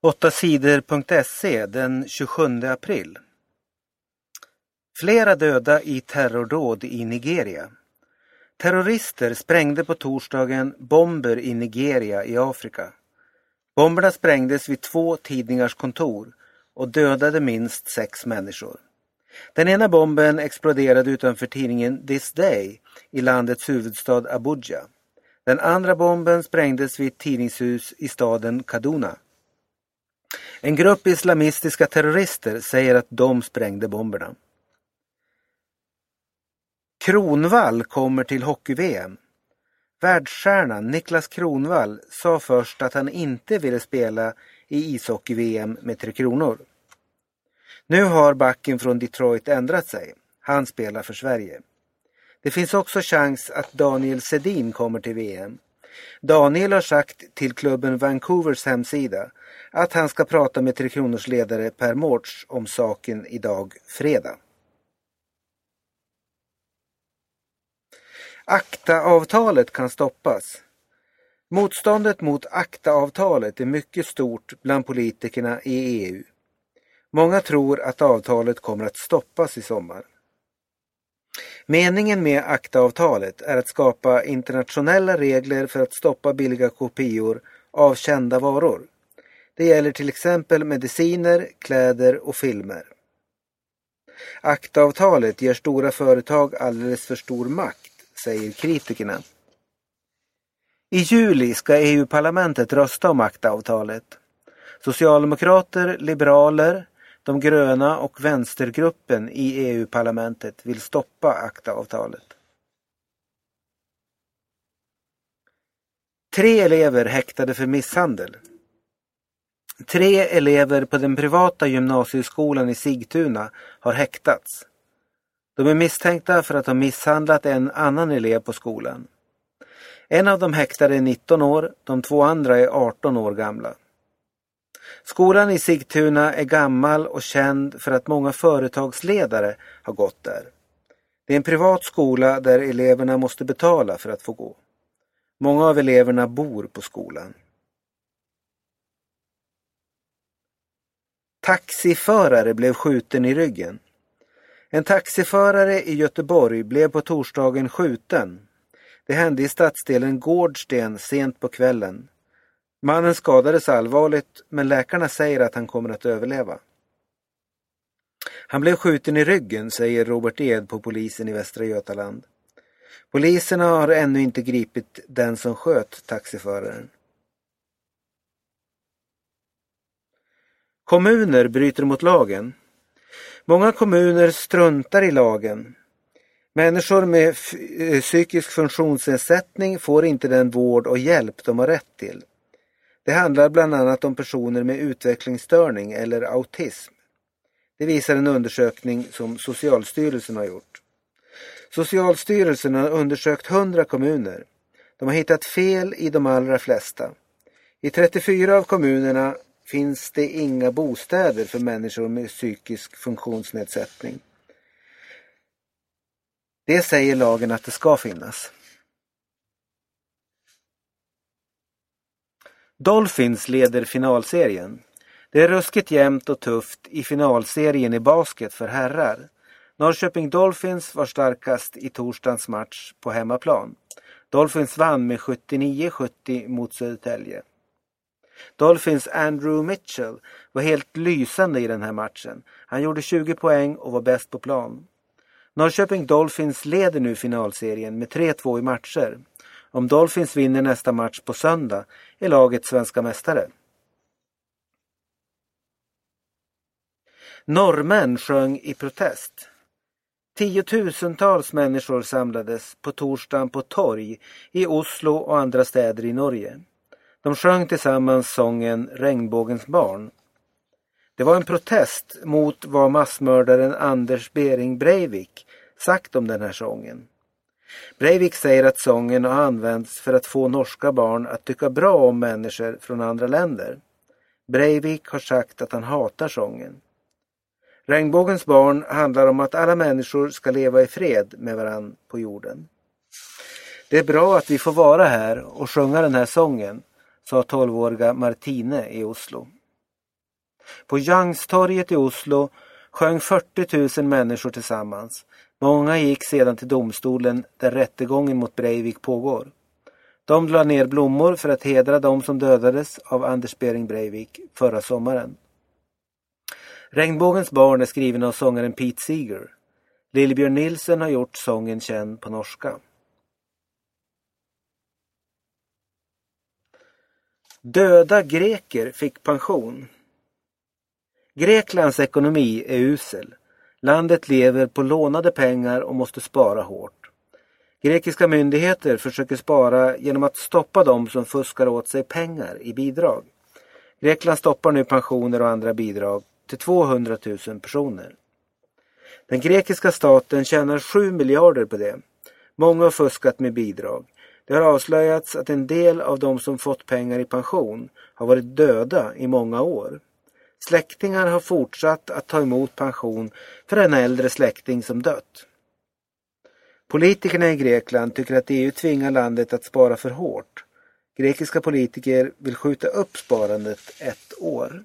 8 sidor.se den 27 april. Flera döda i terrordåd i Nigeria. Terrorister sprängde på torsdagen bomber i Nigeria i Afrika. Bomberna sprängdes vid två tidningars kontor och dödade minst sex människor. Den ena bomben exploderade utanför tidningen This Day i landets huvudstad Abuja. Den andra bomben sprängdes vid ett tidningshus i staden Kaduna. En grupp islamistiska terrorister säger att de sprängde bomberna. Kronvall kommer till hockey-VM. Världsstjärnan Niklas Kronvall sa först att han inte ville spela i ishockey-VM med Tre Kronor. Nu har backen från Detroit ändrat sig. Han spelar för Sverige. Det finns också chans att Daniel Sedin kommer till VM. Daniel har sagt till klubben Vancouvers hemsida att han ska prata med Tre Kronors ledare Per Mårts om saken idag fredag. ACTA-avtalet kan stoppas. Motståndet mot ACTA-avtalet är mycket stort bland politikerna i EU. Många tror att avtalet kommer att stoppas i sommar. Meningen med ACTA-avtalet är att skapa internationella regler för att stoppa billiga kopior av kända varor. Det gäller till exempel mediciner, kläder och filmer. ACTA-avtalet ger stora företag alldeles för stor makt, säger kritikerna. I juli ska EU-parlamentet rösta om ACTA-avtalet. Socialdemokrater, liberaler, de gröna och vänstergruppen i EU-parlamentet vill stoppa ACTA-avtalet. Tre elever häktade för misshandel. Tre elever på den privata gymnasieskolan i Sigtuna har häktats. De är misstänkta för att ha misshandlat en annan elev på skolan. En av de häktade är 19 år, de två andra är 18 år gamla. Skolan i Sigtuna är gammal och känd för att många företagsledare har gått där. Det är en privat skola där eleverna måste betala för att få gå. Många av eleverna bor på skolan. Taxiförare blev skjuten i ryggen. En taxiförare i Göteborg blev på torsdagen skjuten. Det hände i stadsdelen Gårdsten sent på kvällen. Mannen skadades allvarligt men läkarna säger att han kommer att överleva. Han blev skjuten i ryggen, säger Robert Ed på polisen i Västra Götaland. Poliserna har ännu inte gripit den som sköt taxiföraren. Kommuner bryter mot lagen. Många kommuner struntar i lagen. Människor med eh, psykisk funktionsnedsättning får inte den vård och hjälp de har rätt till. Det handlar bland annat om personer med utvecklingsstörning eller autism. Det visar en undersökning som Socialstyrelsen har gjort. Socialstyrelsen har undersökt 100 kommuner. De har hittat fel i de allra flesta. I 34 av kommunerna finns det inga bostäder för människor med psykisk funktionsnedsättning. Det säger lagen att det ska finnas. Dolphins leder finalserien. Det är ruskigt jämnt och tufft i finalserien i basket för herrar. Norrköping Dolphins var starkast i torsdagens match på hemmaplan. Dolphins vann med 79-70 mot Södertälje. Dolphins Andrew Mitchell var helt lysande i den här matchen. Han gjorde 20 poäng och var bäst på plan. Norrköping Dolphins leder nu finalserien med 3-2 i matcher. Om Dolphins vinner nästa match på söndag är laget svenska mästare. Norrmän sjöng i protest. Tiotusentals människor samlades på torsdagen på torg i Oslo och andra städer i Norge. De sjöng tillsammans sången Regnbågens barn. Det var en protest mot vad massmördaren Anders Bering Breivik sagt om den här sången. Breivik säger att sången har använts för att få norska barn att tycka bra om människor från andra länder. Breivik har sagt att han hatar sången. Regnbågens barn handlar om att alla människor ska leva i fred med varann på jorden. Det är bra att vi får vara här och sjunga den här sången, sa 12-åriga Martine i Oslo. På Youngstorget i Oslo sjöng 40 000 människor tillsammans. Många gick sedan till domstolen där rättegången mot Breivik pågår. De lade ner blommor för att hedra de som dödades av Anders Behring Breivik förra sommaren. Regnbågens barn är skriven av sångaren Pete Seeger. Lillebjörn Nilsen har gjort sången känd på norska. Döda greker fick pension. Greklands ekonomi är usel. Landet lever på lånade pengar och måste spara hårt. Grekiska myndigheter försöker spara genom att stoppa dem som fuskar åt sig pengar i bidrag. Grekland stoppar nu pensioner och andra bidrag till 200 000 personer. Den grekiska staten tjänar 7 miljarder på det. Många har fuskat med bidrag. Det har avslöjats att en del av de som fått pengar i pension har varit döda i många år. Släktingar har fortsatt att ta emot pension för en äldre släkting som dött. Politikerna i Grekland tycker att EU tvingar landet att spara för hårt. Grekiska politiker vill skjuta upp sparandet ett år.